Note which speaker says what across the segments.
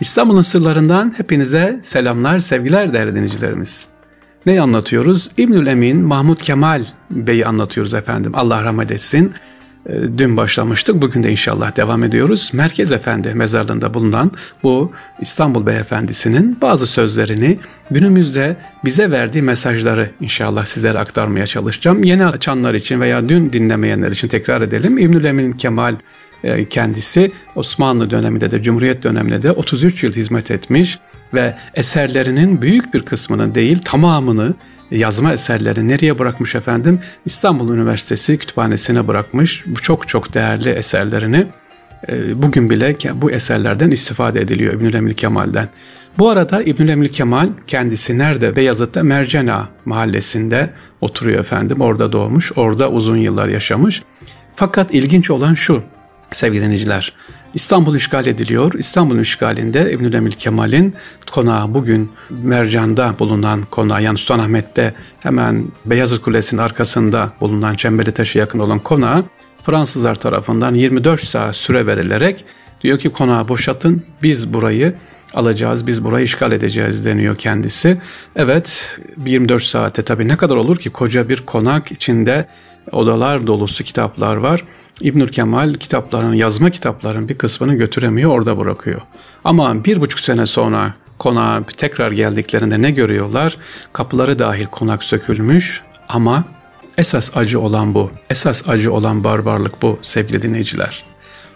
Speaker 1: İstanbul'un sırlarından hepinize selamlar, sevgiler değerli dinleyicilerimiz. Ne anlatıyoruz? İbnül Emin Mahmut Kemal Bey'i anlatıyoruz efendim. Allah rahmet etsin. Ee, dün başlamıştık. Bugün de inşallah devam ediyoruz. Merkez Efendi mezarlığında bulunan bu İstanbul Beyefendisi'nin bazı sözlerini günümüzde bize verdiği mesajları inşallah sizlere aktarmaya çalışacağım. Yeni açanlar için veya dün dinlemeyenler için tekrar edelim. İbnül Emin Kemal kendisi Osmanlı döneminde de Cumhuriyet döneminde de 33 yıl hizmet etmiş ve eserlerinin büyük bir kısmını değil tamamını yazma eserleri nereye bırakmış efendim? İstanbul Üniversitesi kütüphanesine bırakmış. Bu çok çok değerli eserlerini e, bugün bile bu eserlerden istifade ediliyor İbnül Emil Kemal'den. Bu arada İbnül Emil Kemal kendisi nerede? Beyazıt'ta Mercena mahallesinde oturuyor efendim. Orada doğmuş, orada uzun yıllar yaşamış. Fakat ilginç olan şu sevgili dinleyiciler. İstanbul işgal ediliyor. İstanbul işgalinde İbnül Emil Kemal'in konağı bugün Mercan'da bulunan konağı yani Sultanahmet'te hemen Beyazıt Kulesi'nin arkasında bulunan Çemberi Taşı yakın olan konağı Fransızlar tarafından 24 saat süre verilerek diyor ki konağı boşaltın biz burayı alacağız, biz burayı işgal edeceğiz deniyor kendisi. Evet 24 saate tabii ne kadar olur ki koca bir konak içinde odalar dolusu kitaplar var. İbnül Kemal kitapların, yazma kitapların bir kısmını götüremiyor, orada bırakıyor. Ama bir buçuk sene sonra konağa tekrar geldiklerinde ne görüyorlar? Kapıları dahil konak sökülmüş ama esas acı olan bu. Esas acı olan barbarlık bu sevgili dinleyiciler.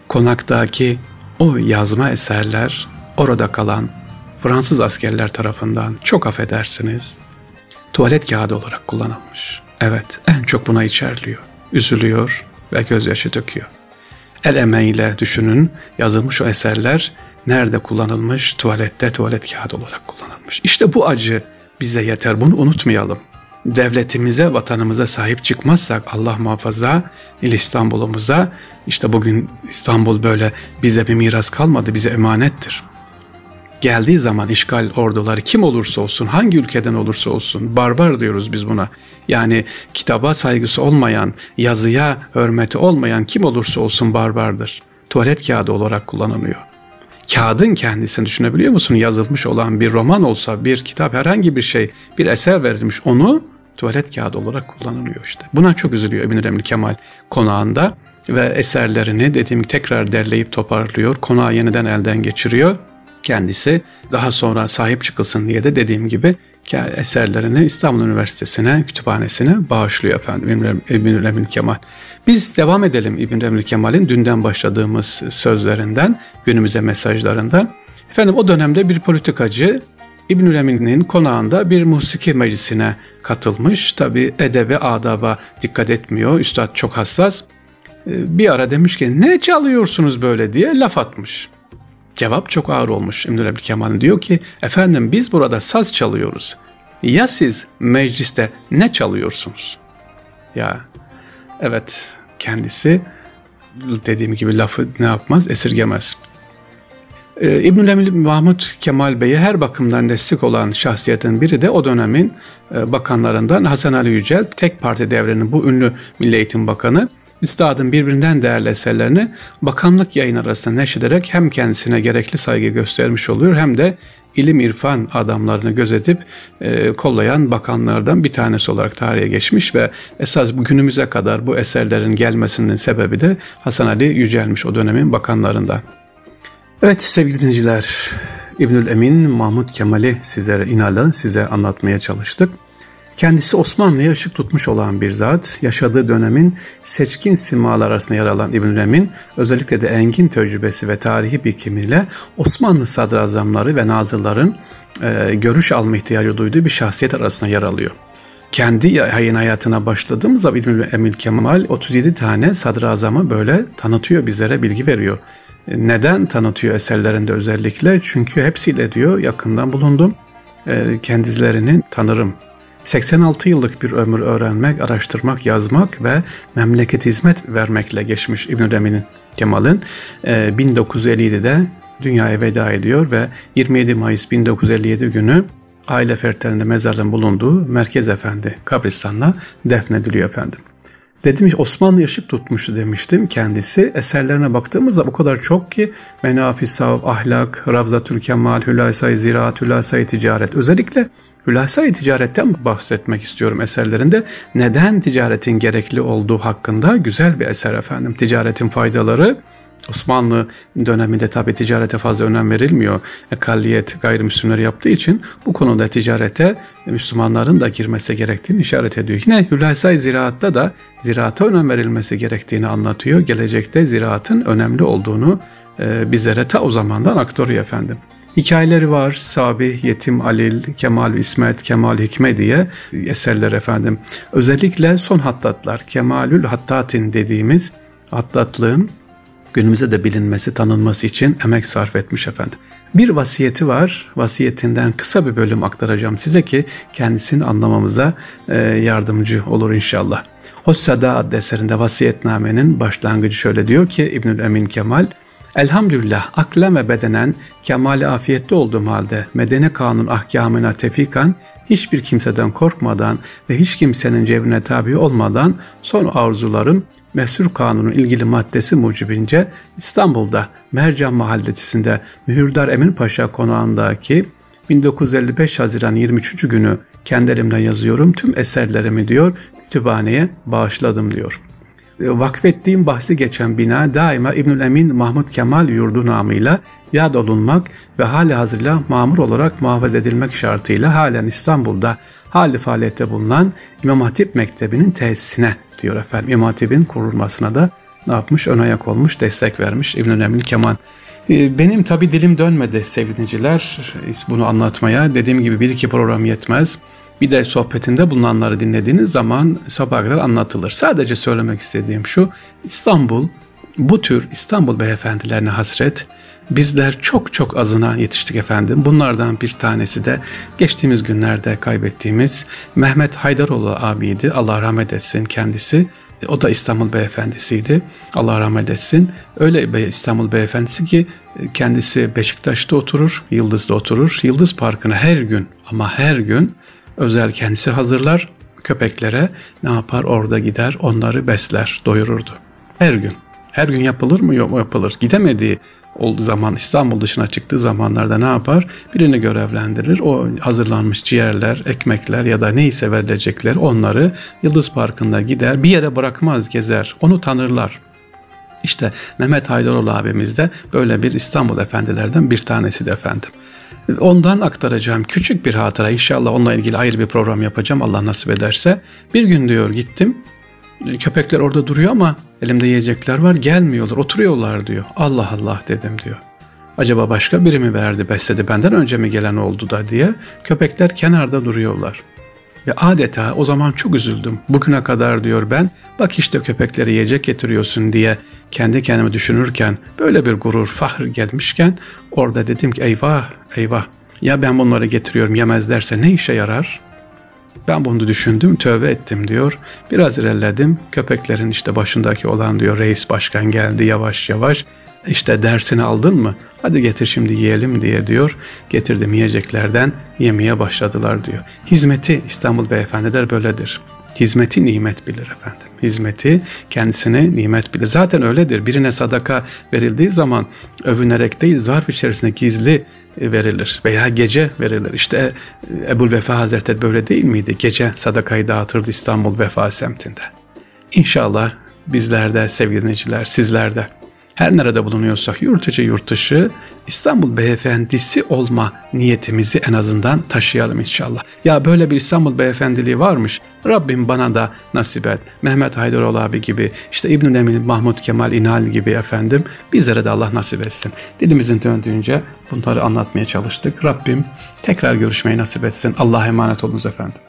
Speaker 1: Konaktaki o yazma eserler orada kalan Fransız askerler tarafından çok affedersiniz tuvalet kağıdı olarak kullanılmış. Evet en çok buna içerliyor. Üzülüyor, ve gözyaşı döküyor. El emeğiyle düşünün yazılmış o eserler nerede kullanılmış? Tuvalette tuvalet kağıdı olarak kullanılmış. İşte bu acı bize yeter bunu unutmayalım. Devletimize, vatanımıza sahip çıkmazsak Allah muhafaza İstanbul'umuza işte bugün İstanbul böyle bize bir miras kalmadı bize emanettir geldiği zaman işgal orduları kim olursa olsun, hangi ülkeden olursa olsun barbar diyoruz biz buna. Yani kitaba saygısı olmayan, yazıya hürmeti olmayan kim olursa olsun barbardır. Tuvalet kağıdı olarak kullanılıyor. Kağıdın kendisini düşünebiliyor musun? Yazılmış olan bir roman olsa, bir kitap, herhangi bir şey, bir eser verilmiş onu tuvalet kağıdı olarak kullanılıyor işte. Buna çok üzülüyor Emin Remli Kemal konağında ve eserlerini dediğim tekrar derleyip toparlıyor. Konağı yeniden elden geçiriyor kendisi daha sonra sahip çıkılsın diye de dediğim gibi eserlerini İstanbul Üniversitesi'ne, kütüphanesine bağışlıyor efendim İbn Emin Kemal. Biz devam edelim İbn Emin Kemal'in dünden başladığımız sözlerinden, günümüze mesajlarından. Efendim o dönemde bir politikacı İbnül Emin'in konağında bir musiki meclisine katılmış. Tabi edebe, adaba dikkat etmiyor. Üstad çok hassas. Ee, bir ara demiş ki ne çalıyorsunuz böyle diye laf atmış. Cevap çok ağır olmuş İmdül Kemal diyor ki efendim biz burada saz çalıyoruz. Ya siz mecliste ne çalıyorsunuz? Ya evet kendisi dediğim gibi lafı ne yapmaz esirgemez. Ee, İbnül Mahmut Kemal Bey'e her bakımdan destek olan şahsiyetin biri de o dönemin e, bakanlarından Hasan Ali Yücel, tek parti devrinin bu ünlü Milli Eğitim Bakanı Üstadın birbirinden değerli eserlerini bakanlık yayın arasında neşrederek hem kendisine gerekli saygı göstermiş oluyor hem de ilim irfan adamlarını gözetip e, kollayan bakanlardan bir tanesi olarak tarihe geçmiş ve esas günümüze kadar bu eserlerin gelmesinin sebebi de Hasan Ali Yücelmiş o dönemin bakanlarından. Evet sevgili dinleyiciler, İbnül Emin Mahmut Kemal'i sizlere inalı size anlatmaya çalıştık. Kendisi Osmanlı'ya ışık tutmuş olan bir zat, yaşadığı dönemin seçkin simalar arasında yer alan İbn Emin, özellikle de engin tecrübesi ve tarihi birikimiyle Osmanlı sadrazamları ve nazırların e, görüş alma ihtiyacı duyduğu bir şahsiyet arasında yer alıyor. Kendi yayın hayatına başladığımız zaman İbn Emil Kemal 37 tane sadrazamı böyle tanıtıyor bizlere, bilgi veriyor. E, neden tanıtıyor eserlerinde özellikle? Çünkü hepsiyle diyor yakından bulundum. E, kendilerini tanırım 86 yıllık bir ömür öğrenmek, araştırmak, yazmak ve memleket hizmet vermekle geçmiş İbn-i Emin'in Kemal'in 1957'de e, dünyaya veda ediyor ve 27 Mayıs 1957 günü aile fertlerinde mezarlığın bulunduğu Merkez Efendi kabristanına defnediliyor efendim. Dedim Osmanlı ışık tutmuştu demiştim kendisi. Eserlerine baktığımızda o kadar çok ki Menafi Sav, Ahlak, Ravzatül Kemal, Hülasay Ziraat, Hülasay Ticaret. Özellikle Hülasay Ticaret'ten bahsetmek istiyorum eserlerinde. Neden ticaretin gerekli olduğu hakkında güzel bir eser efendim. Ticaretin faydaları Osmanlı döneminde tabi ticarete fazla önem verilmiyor. Ekalliyet gayrimüslimleri yaptığı için bu konuda ticarete Müslümanların da girmesi gerektiğini işaret ediyor. Yine Hülasay Ziraat'ta da ziraata önem verilmesi gerektiğini anlatıyor. Gelecekte ziraatın önemli olduğunu e, bizlere ta o zamandan aktarıyor efendim. Hikayeleri var. Sabih, Yetim Alil, Kemal İsmet, Kemal Hikme diye eserler efendim. Özellikle son hattatlar, Kemalül Hattatin dediğimiz hattatlığın günümüze de bilinmesi, tanınması için emek sarf etmiş efendim. Bir vasiyeti var. Vasiyetinden kısa bir bölüm aktaracağım size ki kendisini anlamamıza e, yardımcı olur inşallah. Hossada adlı eserinde vasiyetnamenin başlangıcı şöyle diyor ki İbnül Emin Kemal, Elhamdülillah aklen ve bedenen kemali afiyette olduğum halde medeni kanun ahkamına tefikan hiçbir kimseden korkmadan ve hiç kimsenin cebrine tabi olmadan son arzularım Mehsur Kanunun ilgili maddesi mucibince İstanbul'da Mercan Mahallesi'nde Mühürdar Emin Paşa konağındaki 1955 Haziran 23. günü kendi elimden yazıyorum. Tüm eserlerimi diyor kütüphaneye bağışladım diyor. Vakfettiğim bahsi geçen bina daima İbnül Emin Mahmud Kemal yurdu namıyla yad olunmak ve hali hazırla mamur olarak muhafaza edilmek şartıyla halen İstanbul'da hali faaliyette bulunan İmam Hatip Mektebi'nin tesisine diyor efendim. İmam Hatip'in kurulmasına da ne yapmış? Ön ayak olmuş, destek vermiş İbn Emin Kemal. Ee, benim tabi dilim dönmedi sevgiliciler bunu anlatmaya. Dediğim gibi bir iki program yetmez. Bir de sohbetinde bulunanları dinlediğiniz zaman sabah kadar anlatılır. Sadece söylemek istediğim şu, İstanbul, bu tür İstanbul beyefendilerine hasret, Bizler çok çok azına yetiştik efendim. Bunlardan bir tanesi de geçtiğimiz günlerde kaybettiğimiz Mehmet Haydaroğlu abiydi. Allah rahmet etsin kendisi. O da İstanbul beyefendisiydi. Allah rahmet etsin. Öyle bir İstanbul beyefendisi ki kendisi Beşiktaş'ta oturur, Yıldız'da oturur. Yıldız Parkı'na her gün ama her gün özel kendisi hazırlar. Köpeklere ne yapar orada gider onları besler, doyururdu. Her gün. Her gün yapılır mı? Yok yapılır. Gidemediği olduğu zaman İstanbul dışına çıktığı zamanlarda ne yapar? Birini görevlendirir. O hazırlanmış ciğerler, ekmekler ya da neyse verilecekler onları Yıldız Parkı'nda gider. Bir yere bırakmaz gezer. Onu tanırlar. İşte Mehmet Haydaroğlu abimiz de böyle bir İstanbul efendilerden bir tanesi de efendim. Ondan aktaracağım küçük bir hatıra. İnşallah onunla ilgili ayrı bir program yapacağım Allah nasip ederse. Bir gün diyor gittim Köpekler orada duruyor ama elimde yiyecekler var gelmiyorlar oturuyorlar diyor. Allah Allah dedim diyor. Acaba başka biri mi verdi besledi benden önce mi gelen oldu da diye köpekler kenarda duruyorlar. Ve adeta o zaman çok üzüldüm. Bugüne kadar diyor ben bak işte köpeklere yiyecek getiriyorsun diye kendi kendime düşünürken böyle bir gurur, fahr gelmişken orada dedim ki eyvah eyvah ya ben bunları getiriyorum yemezlerse ne işe yarar? Ben bunu düşündüm, tövbe ettim diyor. Biraz ilerledim. Köpeklerin işte başındaki olan diyor reis başkan geldi yavaş yavaş. İşte dersini aldın mı? Hadi getir şimdi yiyelim diye diyor. Getirdim yiyeceklerden yemeye başladılar diyor. Hizmeti İstanbul beyefendiler böyledir. Hizmeti nimet bilir efendim. Hizmeti kendisine nimet bilir. Zaten öyledir. Birine sadaka verildiği zaman övünerek değil zarf içerisinde gizli verilir veya gece verilir. İşte e, Ebul Vefa Hazretleri böyle değil miydi? Gece sadakayı dağıtırdı İstanbul Vefa semtinde. İnşallah bizlerde sevgili dinleyiciler sizlerde her nerede bulunuyorsak yurt içi yurt dışı İstanbul beyefendisi olma niyetimizi en azından taşıyalım inşallah. Ya böyle bir İstanbul beyefendiliği varmış. Rabbim bana da nasip et. Mehmet Haydaroğlu abi gibi, işte İbnül Emin, Mahmut Kemal İnal gibi efendim bizlere de Allah nasip etsin. Dilimizin döndüğünce bunları anlatmaya çalıştık. Rabbim tekrar görüşmeyi nasip etsin. Allah'a emanet olunuz efendim.